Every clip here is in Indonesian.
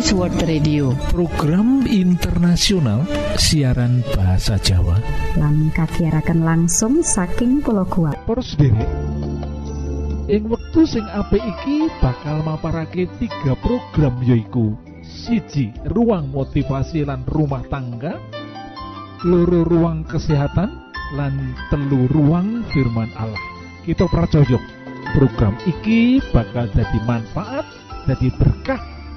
Adventist World Radio. Program internasional siaran bahasa Jawa. Lan kagiaraken langsung saking pulau kuat ing wektu sing apik iki bakal maparake tiga program yoiku siji ruang motivasi lan rumah tangga. Loro ruang kesehatan. Lan telu ruang firman Allah. Kita percaya program iki bakal jadi manfaat jadi berkah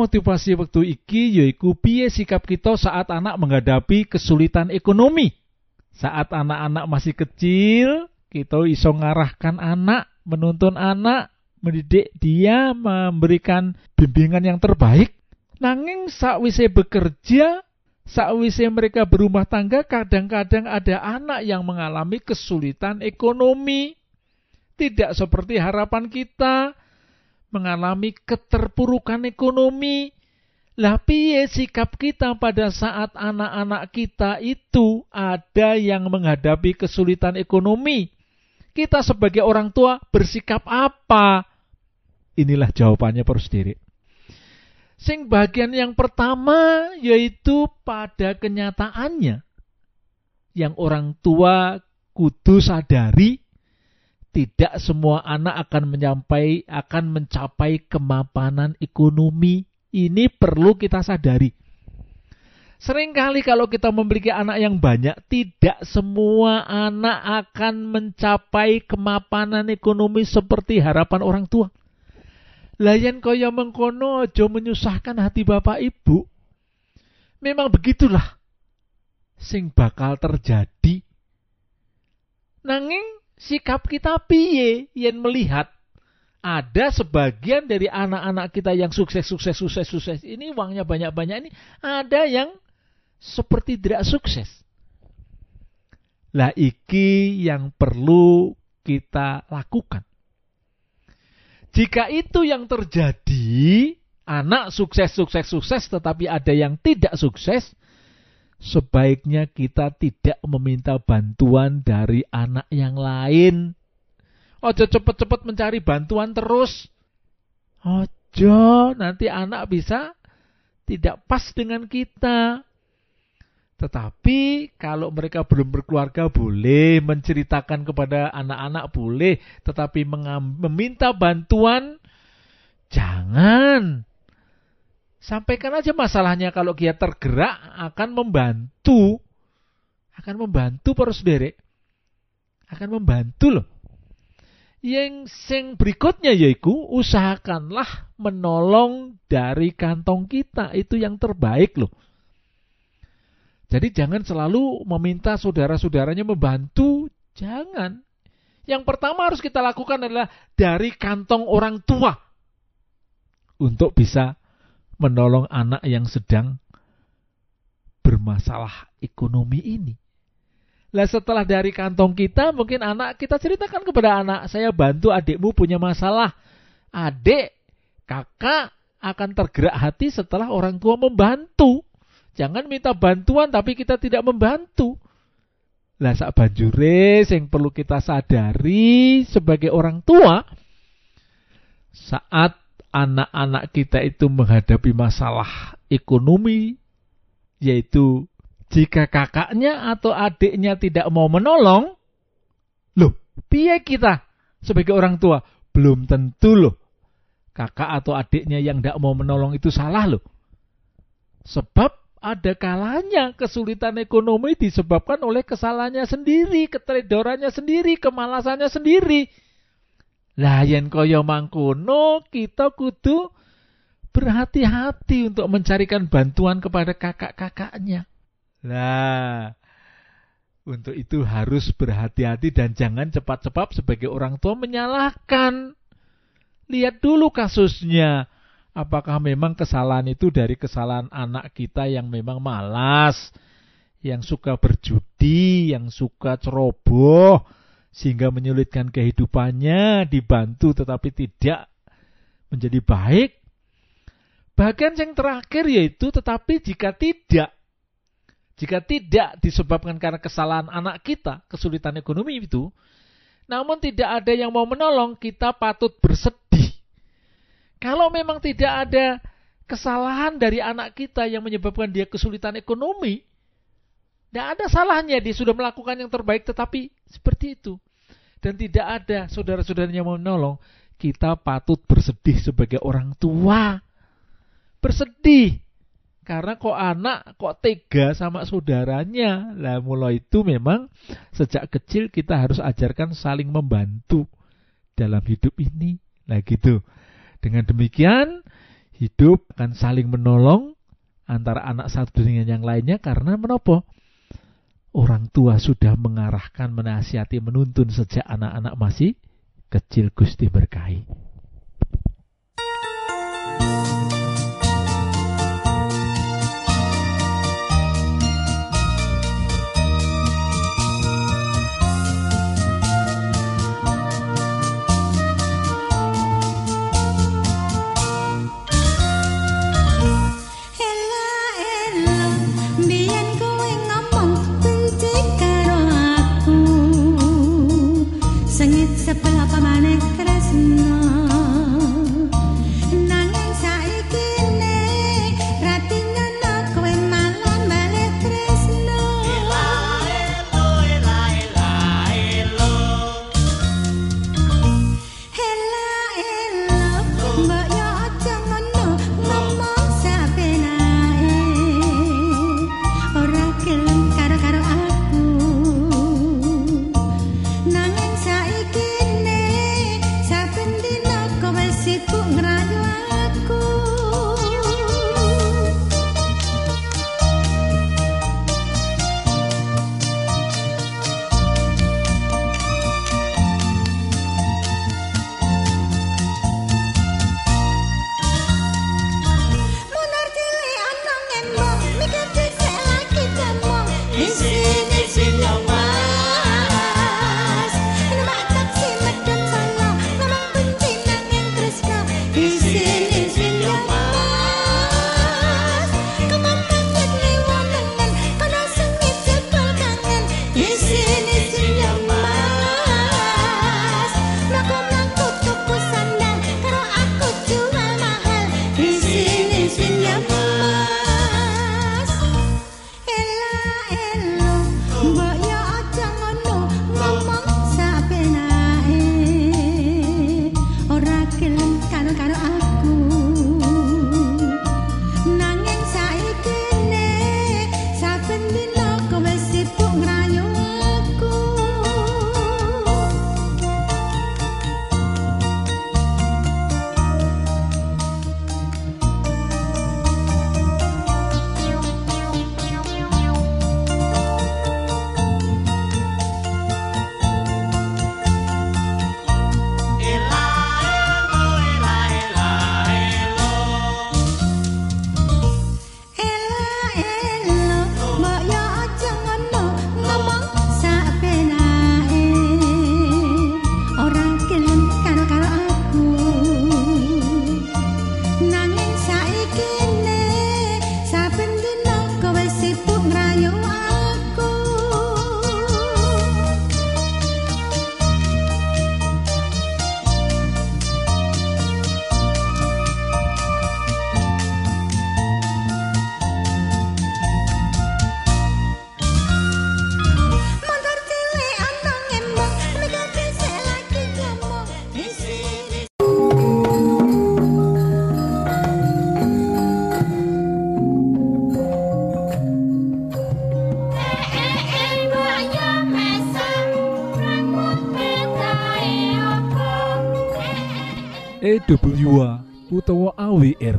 motivasi waktu iki yaiku piye sikap kita saat anak menghadapi kesulitan ekonomi. Saat anak-anak masih kecil, kita iso ngarahkan anak, menuntun anak, mendidik dia, memberikan bimbingan yang terbaik. Nanging sakwise bekerja, sakwise mereka berumah tangga, kadang-kadang ada anak yang mengalami kesulitan ekonomi. Tidak seperti harapan kita, mengalami keterpurukan ekonomi. Piye sikap kita pada saat anak-anak kita itu ada yang menghadapi kesulitan ekonomi? Kita sebagai orang tua bersikap apa? Inilah jawabannya para sendiri. Sing bagian yang pertama yaitu pada kenyataannya yang orang tua kudu sadari tidak semua anak akan menyampai akan mencapai kemapanan ekonomi. Ini perlu kita sadari. Seringkali kalau kita memiliki anak yang banyak, tidak semua anak akan mencapai kemapanan ekonomi seperti harapan orang tua. Layan kaya mengkono aja menyusahkan hati bapak ibu. Memang begitulah sing bakal terjadi. Nanging sikap kita piye yen melihat ada sebagian dari anak-anak kita yang sukses sukses sukses sukses ini uangnya banyak-banyak ini ada yang seperti tidak sukses. Lah iki yang perlu kita lakukan. Jika itu yang terjadi, anak sukses sukses sukses tetapi ada yang tidak sukses, sebaiknya kita tidak meminta bantuan dari anak yang lain. Ojo cepet-cepet mencari bantuan terus. Ojo, nanti anak bisa tidak pas dengan kita. Tetapi kalau mereka belum berkeluarga boleh menceritakan kepada anak-anak boleh, tetapi meminta bantuan jangan. Sampaikan aja masalahnya kalau dia tergerak akan membantu. Akan membantu para saudara. Akan membantu loh. Yang sing berikutnya yaitu usahakanlah menolong dari kantong kita. Itu yang terbaik loh. Jadi jangan selalu meminta saudara-saudaranya membantu. Jangan. Yang pertama harus kita lakukan adalah dari kantong orang tua. Untuk bisa menolong anak yang sedang bermasalah ekonomi ini. Lah setelah dari kantong kita, mungkin anak kita ceritakan kepada anak, saya bantu adikmu punya masalah. Adik, kakak akan tergerak hati setelah orang tua membantu. Jangan minta bantuan tapi kita tidak membantu. Lah sak banjure yang perlu kita sadari sebagai orang tua saat anak-anak kita itu menghadapi masalah ekonomi, yaitu jika kakaknya atau adiknya tidak mau menolong, loh, piye kita sebagai orang tua? Belum tentu loh, kakak atau adiknya yang tidak mau menolong itu salah loh. Sebab ada kalanya kesulitan ekonomi disebabkan oleh kesalahannya sendiri, keteledorannya sendiri, kemalasannya sendiri. Lah yen kaya mangkono kita kudu berhati-hati untuk mencarikan bantuan kepada kakak-kakaknya. Lah untuk itu harus berhati-hati dan jangan cepat-cepat sebagai orang tua menyalahkan. Lihat dulu kasusnya. Apakah memang kesalahan itu dari kesalahan anak kita yang memang malas, yang suka berjudi, yang suka ceroboh, sehingga menyulitkan kehidupannya, dibantu tetapi tidak menjadi baik? Bahkan yang terakhir yaitu tetapi jika tidak, jika tidak disebabkan karena kesalahan anak kita, kesulitan ekonomi itu, namun tidak ada yang mau menolong, kita patut bersedih kalau memang tidak ada kesalahan dari anak kita yang menyebabkan dia kesulitan ekonomi, tidak ada salahnya dia sudah melakukan yang terbaik tetapi seperti itu. Dan tidak ada saudara-saudaranya mau menolong, kita patut bersedih sebagai orang tua. Bersedih. Karena kok anak kok tega sama saudaranya. Lah mulai itu memang sejak kecil kita harus ajarkan saling membantu dalam hidup ini. Nah gitu. Dengan demikian, hidup akan saling menolong antara anak satu dengan yang lainnya karena menopo? Orang tua sudah mengarahkan, menasihati, menuntun sejak anak-anak masih kecil Gusti berkahi.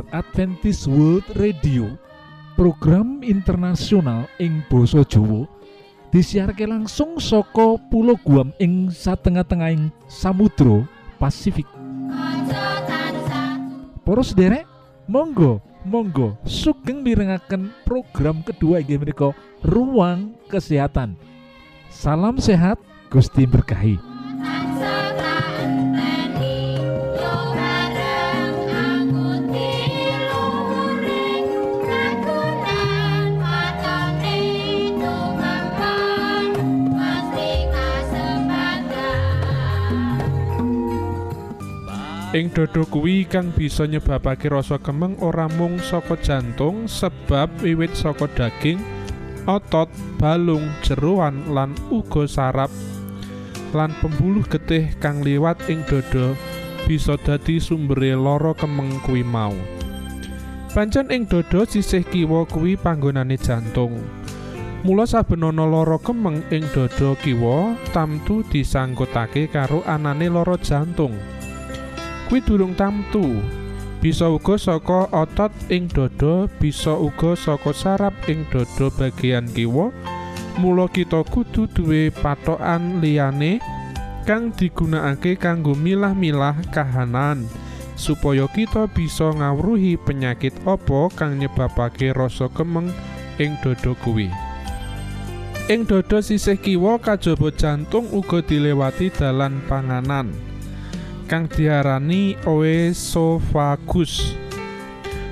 Adventist World Radio program internasional ing Boso Jowo disiharke langsung soko pulau Guam ing satengah-tengahing Samudro Pasifik poros derek Monggo, monggo sugeng mirengaken program kedua menika Ruang Kesehatan. Salam sehat, Gusti berkahi. Ing dodo kuwi kang bisa nyebabake rasa kemeng ora mung saka jantung sebab wiwit saka daging, otot, balung, jeroan lan uga saraf lan pembuluh getih kang liwat ing dodo bisa dadi sumbere lara kemeng kuwi mau. Pancen ing dodo sisih kiwa kuwi panggonane jantung. Mula saben ana lara kemeng ing dodo kiwa tamtu disangkutake karo anane lara jantung. Kuwi durung tamtu. Bisa uga saka otot ing dada, bisa uga saka saraf ing dada bagian kiwa. Mula kita kudu duwe patokan liyane kang digunakake kanggo milah-milah kahanan supaya kita bisa ngawruhi penyakit apa kang nyebabake rasa kemeng ing dada kuwi. Ing dada sisih kiwa kajaba jantung uga dilewati dalan panganan. Kang diarani oesofagus.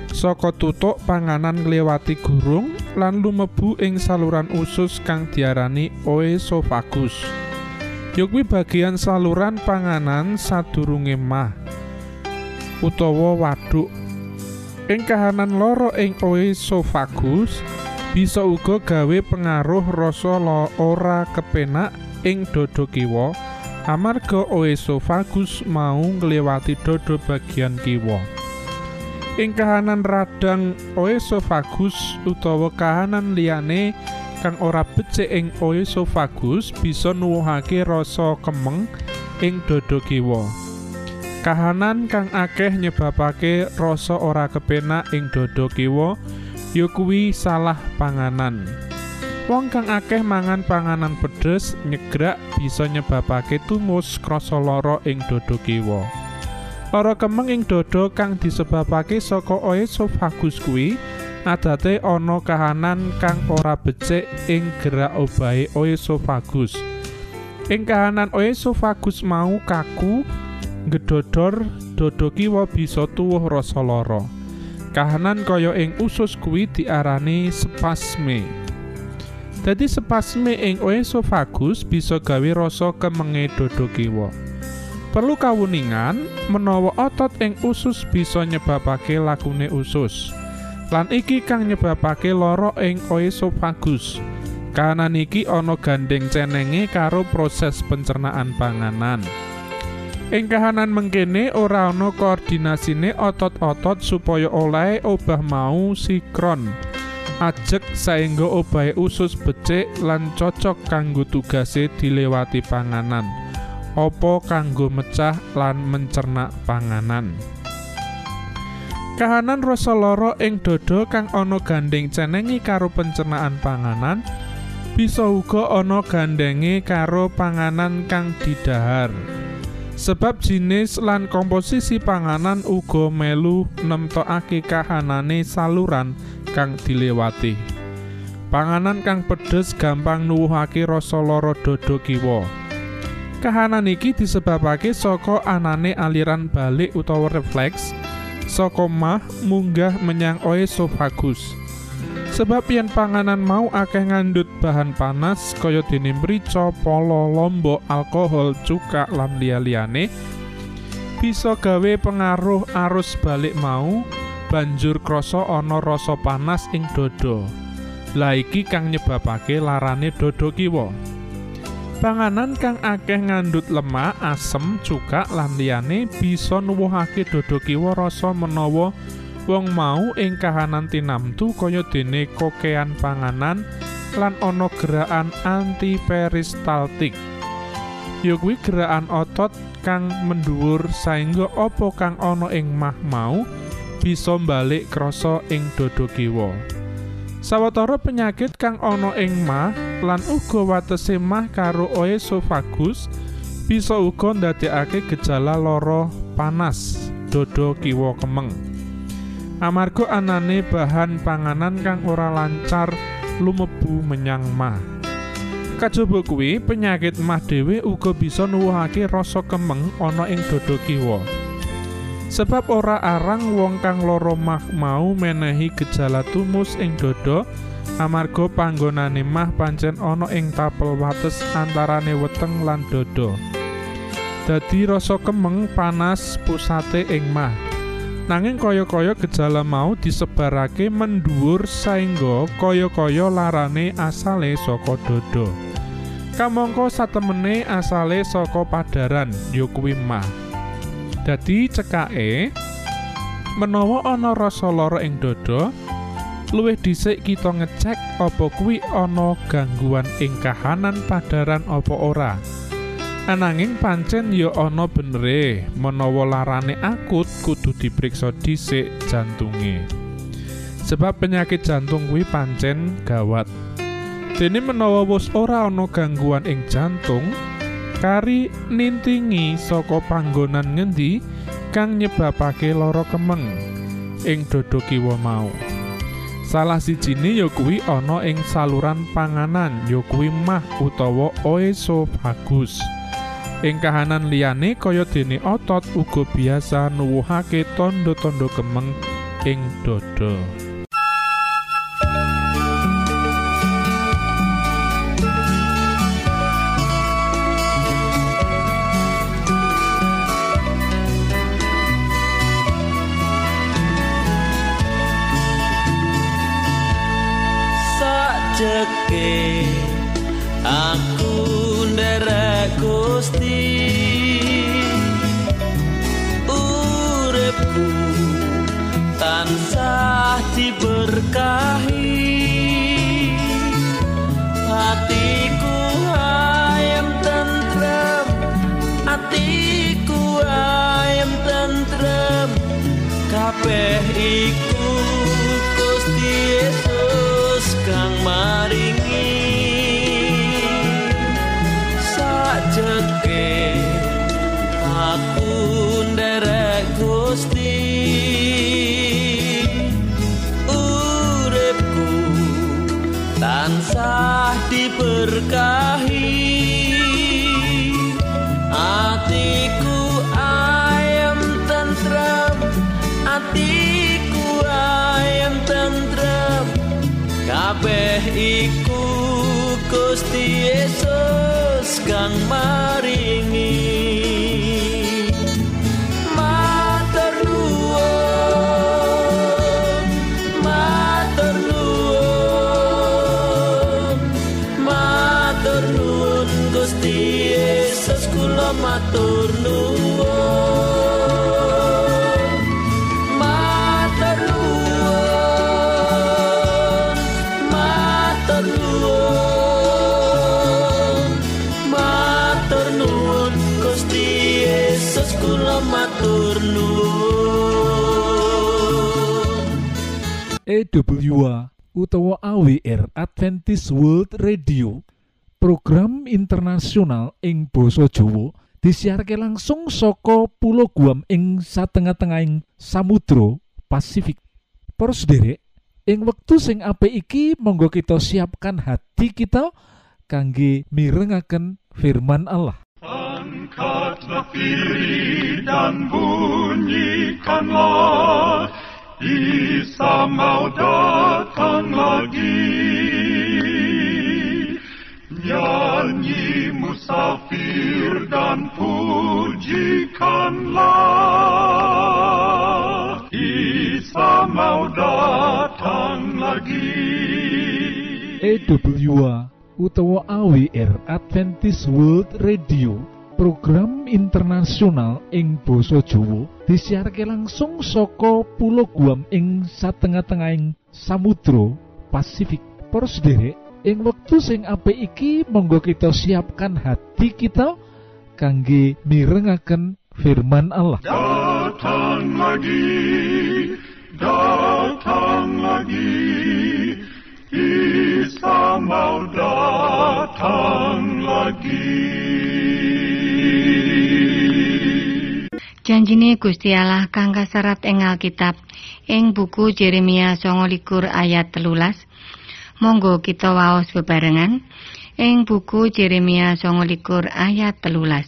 Saka tutuk panganan ngliwati gurung lan lumebu ing saluran usus kang diarani oesofagus. Ya kuwi bagian saluran panganan sadurunge mah utawa waduk. Ing kahanan loro ing oesofagus bisa uga gawe pengaruh rasa ora kepenak ing dada kiwa amarga oesofagus mau ngliwati dodo bagian kiwa. Ing kahanan radang oesofagus utawa kahanan liyane kang ora becik ing oesofagus bisa nuwuhake rasa kemeng ing dodo kiwa. Kahanan kang akeh nyebabake rasa ora kepenak ing dodo kiwa ya kuwi salah panganan. Wong kang akeh mangan panganan pedes nyegrak bisa nyebabake tumus krasa lara ing dada kiwa. Lara kemeng ing dada kang disebabake saka oesofagus kuwi adate ana kahanan kang ora becik ing gerak obahe oesofagus. Ing kahanan oesofagus mau kaku, gedodor, dada kiwa bisa tuwuh rasa lara. Kahanan kaya ing usus kuwi diarani spasme. Dadi spasme ing oesofagus bisa gawe rasa kemenge dada kiwa. Perlu kawuningan menawa otot ing usus bisa nyebabake lakune usus. Lan iki kang nyebabake lara ing oesofagus. Kahanan iki ana gandeng cenenge karo proses pencernaan panganan. Ing kahanan mengkene ora ana koordinasine otot-otot supaya oleh obah mau sikron. Ajek saengga obahe usus becik lan cocok kanggo tugase dilewati panganan. Apa kanggo mecah lan mencerna panganan? Kahanan rasa lara ing dada kang ana gandeng cenengi karo pencernaan panganan bisa uga ana gandenge karo panganan kang didahar. Sebab jinis lan komposisi panganan uga melu nemtokake kahanane saluran kang dilewati. Panganan kang pedes gampang nuwuhake rasa lara dada kiwa. Kahanan iki disebabake saka anane aliran balik utawa refleks saka mah munggah menyang oesofagus. Sebab yen panganan mau akeh ngandut bahan panas kaya dene mrica, polo, lombok, alkohol, cuka lan liya-liyane bisa gawe pengaruh arus balik mau banjur krasa ana rasa panas ing dada. Lah iki kang nyebabake larane dada kiwa. Panganan kang akeh ngandut lemak, asem, cuka lan liyane bisa nuwuhake dada kiwa rasa menawa wong mau ing kahanan tinamtu kaya dene kokean panganan lan ana gerakan antiperistaltik. Kuwi gerakan otot kang mendhuwur saengga apa kang ana ing mah mau bisa mbalik krasa ing dada kiwa. Sawetara penyakit kang ana ing mah lan uga watese mah karo oesofagus bisa uga ndadekake gejala lara panas dada kiwa kemeng. amarga anane bahan panganan kang ora lancar lumebu menyang mah. Kajaba kuwi penyakit mah dhewe uga bisa nuwuhake rasa kemeng ana ing dada kiwa. Sebab ora arang wong kang lara mah mau menehi gejala tumus ing dada amarga panggonane mah pancen ana ing tapel wates antarane weteng lan dada. Dadi rasa kemeng panas pusate ing mah. Nanging kaya-kaya gejala mau disebarake mendhuwur saengga kaya-kaya larane asale saka dada. Kamangka satemene asale saka padaran ya kuwi mah. Dadi cekake menawa ana rasa lara ing dada, luwih dhisik kita ngecek apa kuwi ana gangguan ing kahanan padaran apa ora. Ananging pancen ya ana benere menawa larane akut kudu dipriksa dhisik jantunge. Sebab penyakit jantung kuwi pancen gawat. Dene menawa wis ora ana gangguan ing jantung, kari nintingi saka panggonan ngendi kang nyebabake lara kemeng ing dada kiwa mau. Salah sijine ya kuwi ana ing saluran panganan ya kuwi mah utawa oesophagus. Ing kahanan liyane kaya dene otot uga biasa nuwuhake tanda-tanda kemeng ing dada. Diberkahi hatiku ayam tentrem hatiku ayam tentrem. Kabeh iku diberkahi atiku ayam tentrem atiku ayam tentrem kabeh iku Gusti Yesus kang maringi EWA utawa AWR Adventist World Radio program internasional ing basa Jawa disiarke langsung saka Pulo Guam ing satengah-tengahing Samudra Pasifik. Para sederek, ing wektu sing apik iki monggo kita siapkan hati kita kangge mirengaken firman Allah. Dan bunyikanlah Isa mau dan pujikanlah Isa mau datang lagi EWA utawa AWR Adventist World Radio program internasional ing basa Jawa disiarke langsung saka Pulo Guam ing satengah-tengahing Samudra Pasifik. Para sederek, ing wektu sing apik iki monggo kita siapkan hati kita kangge mirengaken firman Allah. Datang lagi, datang lagi, Isa mau datang lagi. Janjine Gusti Allah kang kaserat ing Alkitab ing buku Yeremia 29 ayat telulas. Monggo kita waos bebarengan ing buku Yeremia 29 ayat telulas.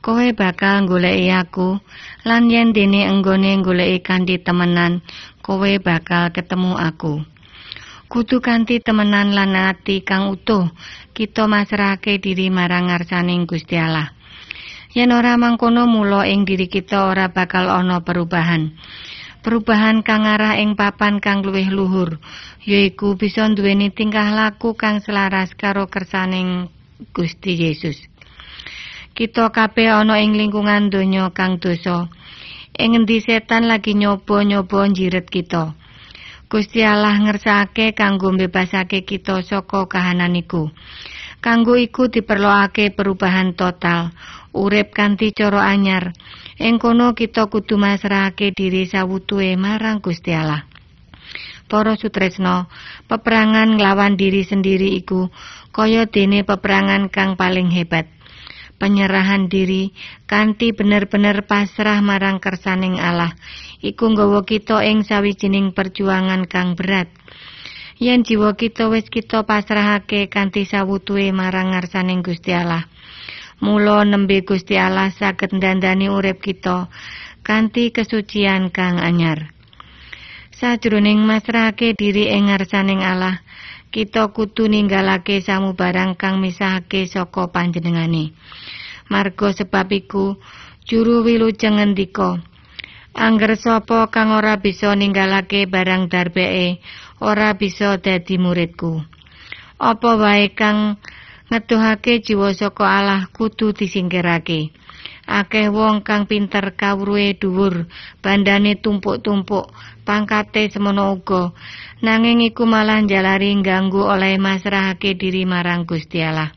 Kowe bakal goleki aku lan yen dene enggone goleki kanthi temenan, kowe bakal ketemu aku. Kudu kanthi temenan lan ati kang utuh, kita masrahake diri marang ngarsaning Gusti Allah. Yen ora mangkono mula ing diri kita ora bakal ana perubahan. Perubahan kang arah ing papan kang luwih luhur, yaiku bisa duweni tingkah laku kang selaras karo kersaning Gusti Yesus. Kita kabeh ana ing lingkungan donya kang dosa. Ing endi setan lagi nyoba-nyoba njiret kita. Gusti Allah ngersake kanggo mbebasake kita saka kahanan iku. Kanggo iku diperlokake perubahan total, urip kanthi cara anyar. Ing kono kita kudu masrahake diri sawutuhe marang Gusti Allah. Para sutresna, peperangan nglawan diri sendiri iku kaya dene peperangan kang paling hebat. Penyerahan diri kanthi bener-bener pasrah marang kersaning Allah iku nggawa kita ing sawijining perjuangan kang berat. Yen jiwa kita wis kita pasrahake kanthi sawutuhe marang ngarsaning Gusti Allah. Mula nembe Gusti Allah saged ndandani urip kita kanthi kesucian kang anyar. Sajroning masrahake diri ing ngarsaning Allah, kita kudu ninggalake samubarang kang misahake saka panjenengane. Marga sebab iku juru wilujeng ngendika, Angger sapa kang ora bisa ninggalake barang darbeke, ora bisa dadi muridku. Apa wae kang ngetuhake jiwa saka Allah kudu disingkirake. Akeh wong kang pinter kawruhe dhuwur, bandane tumpuk-tumpuk, pangkate semono uga. Nanging iku malah njalari ganggu oleh masrahake diri marang Gusti Allah.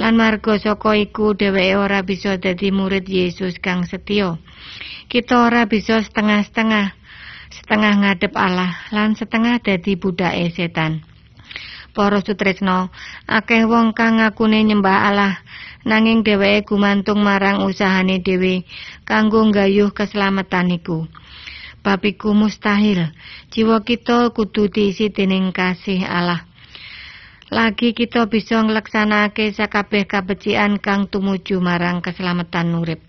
Lan marga saka iku dheweke ora bisa dadi murid Yesus kang setya. Kita ora bisa setengah-setengah, setengah ngadep Allah lan setengah dadi budake setan. Para sutresna, akeh wong kang ngakune nyembah Allah nanging dheweke gumantung marang usahane dhewe kanggo nggayuh keselamatan iku. Bab mustahil. Jiwa kita kudu diisi dening kasih Allah. Lagi kita bisa ngleksanake sakabeh kabecikan kang tumuju marang keselamatan urip.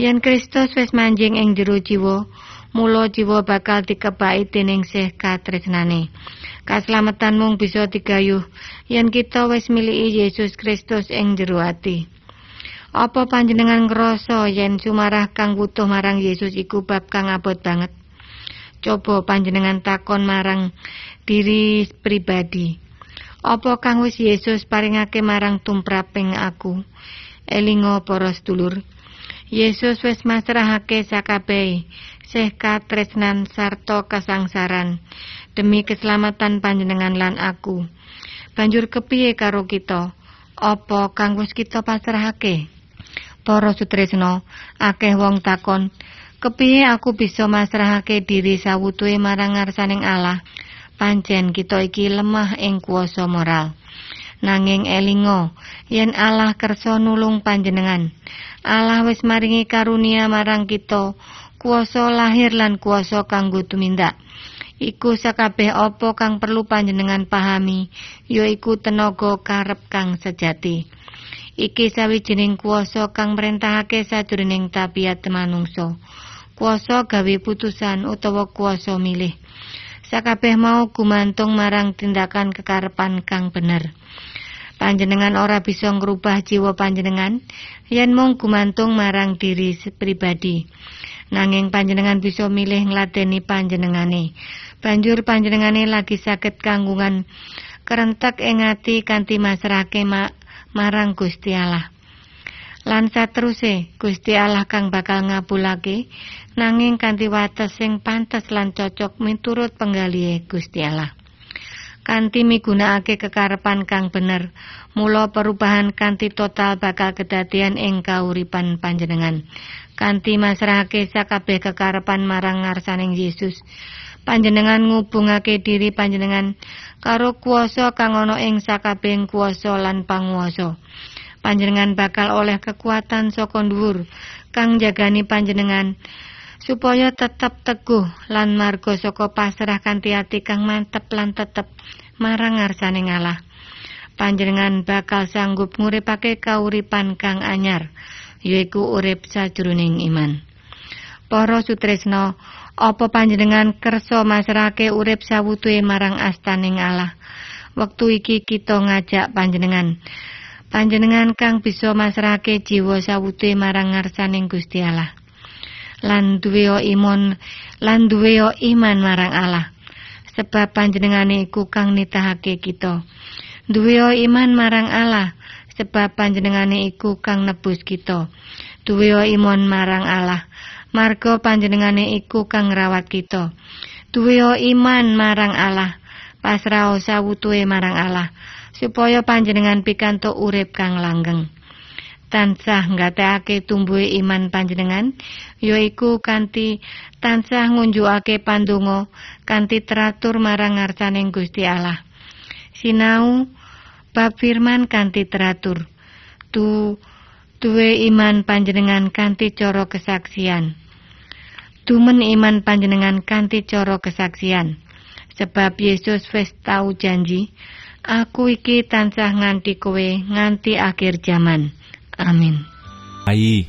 Yen Kristus wis manjing ing jero jiwa, mula jiwa bakal dikebaki dening sih katresnane. Kaslametan mung bisa digayuh yen kita wis miliki Yesus Kristus ing jero ati. Apa panjenengan ngrasa yen sumarah kang butuh marang Yesus iku bab kang abot banget? Coba panjenengan takon marang diri pribadi. Apa kang wis Yesus paringake marang tumraping aku? Elingo para sedulur. Yesus wis masrahake sakabehe sih katresnan sarta kasangsaran demi keselamatan panjenengan lan aku. Banjur kepiye karo kita? Apa kang wis kita pasrahake? Para sutresna, akeh wong takon, kepiye aku bisa masrahake diri sawutuhe marang ngarsaning Allah? Pancen kita iki lemah ing kuasa moral. Nanging elingo, yen Allah kersa nulung panjenengan, Allah wis maringi karunia marang kita, kuasa lahir lan kuasa kanggo tumindak. Iku sakabeh apa kang perlu panjenengan pahami, yaiku tenaga karep kang sejati. Iki sawijining kuasa kang merentahake sajroning tabiat manungsa. Kuasa gawe putusan utawa kuasa milih. Sakabeh mau gumantung marang tindakan kekarepan kang bener. Panjenengan ora bisa ngrubah jiwa panjenengan yen mung gumantung marang diri pribadi. Nanging panjenengan bisa milih ngladeni panjenengane. Banjur panjenengane lagi saged kanggungan kerentek ing ati kanthi masrahake ma marang Gusti Allah. Lan sateruse Gusti Allah kang bakal ngabulake nanging kanthi wates sing pantes lan cocok miturut penggalihe Gusti Allah. Kanthi migunakake kekarepan kang bener. Mula perubahan kanthi total bakal kedadian ing kauripan panjenengan. Kanthi masrahake sakabeh kekarepan marang ngarsaning Yesus. Panjenengan ngubungake diri panjenengan karo kuasa kang ana ing sakabehing kuasa lan panguwasa. Panjenengan bakal oleh kekuatan saka dhuwur kang jagani panjenengan supaya tetep teguh lan marga saka pasrah kanthi ati kang mantep lan tetep marang ngarsane ngalah. Panjenengan bakal sanggup nguripake kauripan kang anyar, yaiku urip sajroning iman. Para sutresna, apa panjenengan kersa masrahake urip sawutuhe marang astaning Allah? Wektu iki kita ngajak panjenengan. Panjenengan kang bisa masrahake jiwa sawutuhe marang ngarsaning Gusti Allah. Lan duwe iman, lan duwe iman marang Allah. Sebab panjenengane iku kang nitahake kita. Duwe iman marang Allah, sebab panjenengane iku kang nebus kita. Duwe iman marang Allah, marga panjenengane iku kang ngrawat kita. Duwe iman marang Allah, pasrah sawutuhe marang Allah, supaya panjenengan pikantuk urip kang langgeng. Tansah nggatekake tumbuhe iman panjenengan, yaiku kanthi tansah ngunjukake pandonga kanthi teratur marang ngarsaning Gusti Allah. Sinau bab firman kanthi teratur. Tu duwe iman panjenengan kanthi cara kesaksian. Tumen iman panjenengan kanthi cara kesaksian. Sebab Yesus wis tau janji, aku iki tansah nganti kowe nganti akhir zaman. Amin. Ai.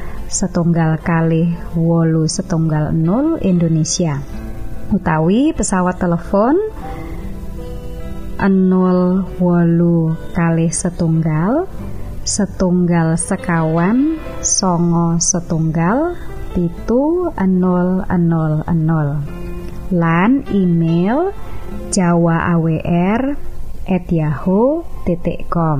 setunggal kali wolu setunggal 0 Indonesia. Utawi pesawat telepon 0 wolu kali setunggal setunggal sekawan songo setunggal pitu 000 lan email jawa awr at yahoo.com